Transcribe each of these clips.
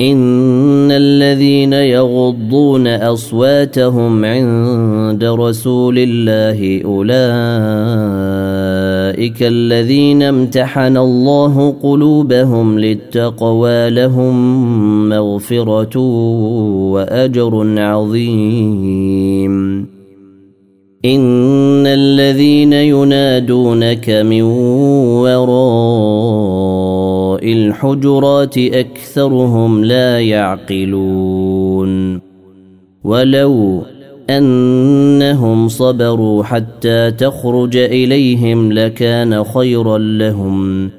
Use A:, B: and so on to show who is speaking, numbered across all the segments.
A: ان الذين يغضون اصواتهم عند رسول الله اولئك الذين امتحن الله قلوبهم للتقوى لهم مغفره واجر عظيم ان الذين ينادونك من وراء الحجرات اكثرهم لا يعقلون ولو انهم صبروا حتى تخرج اليهم لكان خيرا لهم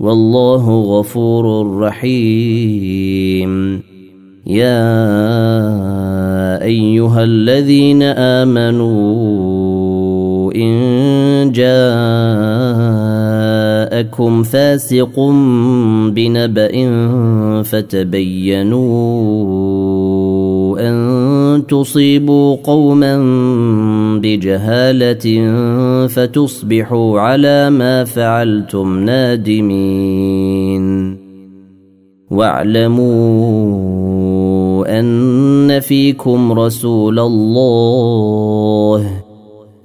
A: والله غفور رحيم يا ايها الذين امنوا ان جاء جاءكم فاسق بنبأ فتبينوا أن تصيبوا قوما بجهالة فتصبحوا على ما فعلتم نادمين واعلموا أن فيكم رسول الله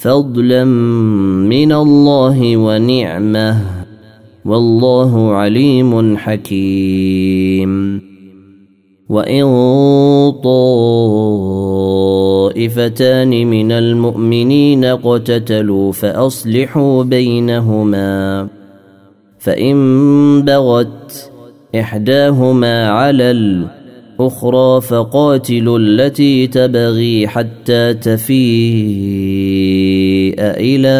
A: فضلا من الله ونعمه والله عليم حكيم وان طائفتان من المؤمنين اقتتلوا فاصلحوا بينهما فان بغت احداهما على الأخرى أخرى فقاتلوا التي تبغي حتى تفيء إلى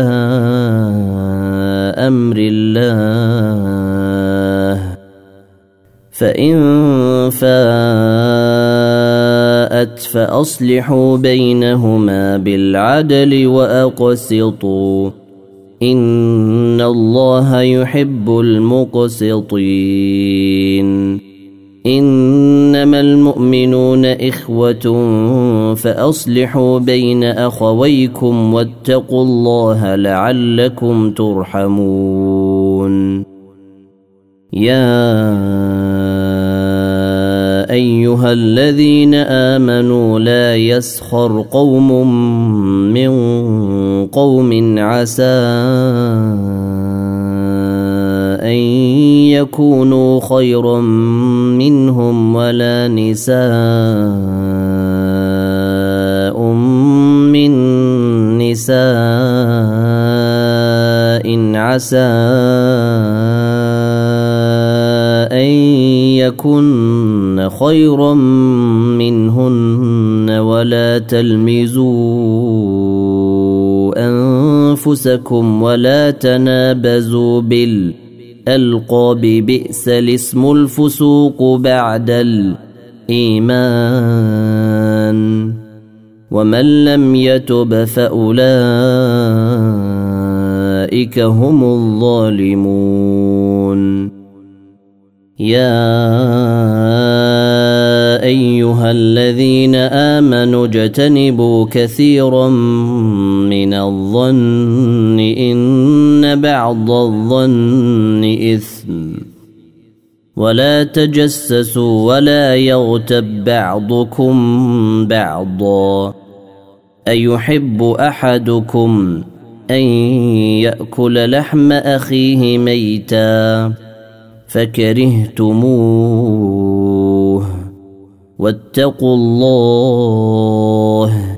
A: أمر الله فإن فاءت فأصلحوا بينهما بالعدل وأقسطوا إن الله يحب المقسطين إن المؤمنون إخوة فأصلحوا بين أخويكم واتقوا الله لعلكم ترحمون يا أيها الذين آمنوا لا يسخر قوم من قوم عسى أن يكونوا خيرا منهم ولا نساء من نساء عسى أن يكن خيرا منهن ولا تلمزوا أنفسكم ولا تنابزوا بالأسفل القى ببئس الاسم الفسوق بعد الايمان ومن لم يتب فاولئك هم الظالمون يا ايها الذين امنوا اجتنبوا كثيرا من الظن ان إن بعض الظن إثم ولا تجسسوا ولا يغتب بعضكم بعضا أيحب أحدكم أن يأكل لحم أخيه ميتا فكرهتموه واتقوا الله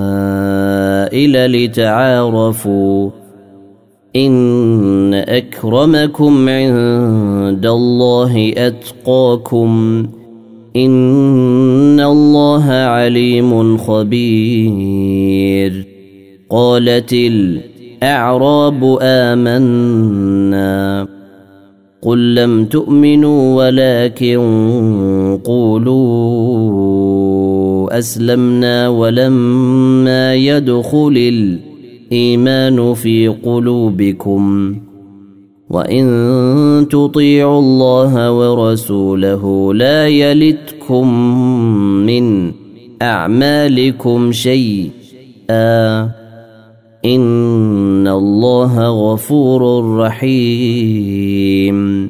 A: وسائل لتعارفوا إن أكرمكم عند الله أتقاكم إن الله عليم خبير قالت الأعراب آمنا قل لم تؤمنوا ولكن قولوا أسلمنا ولما يدخل الإيمان في قلوبكم وإن تطيعوا الله ورسوله لا يلتكم من أعمالكم شيئا إن الله غفور رحيم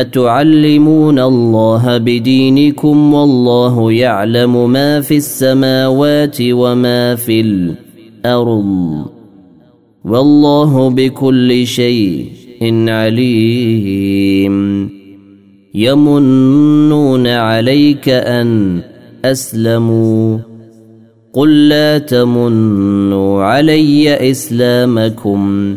A: اتعلمون الله بدينكم والله يعلم ما في السماوات وما في الارض والله بكل شيء عليم يمنون عليك ان اسلموا قل لا تمنوا علي اسلامكم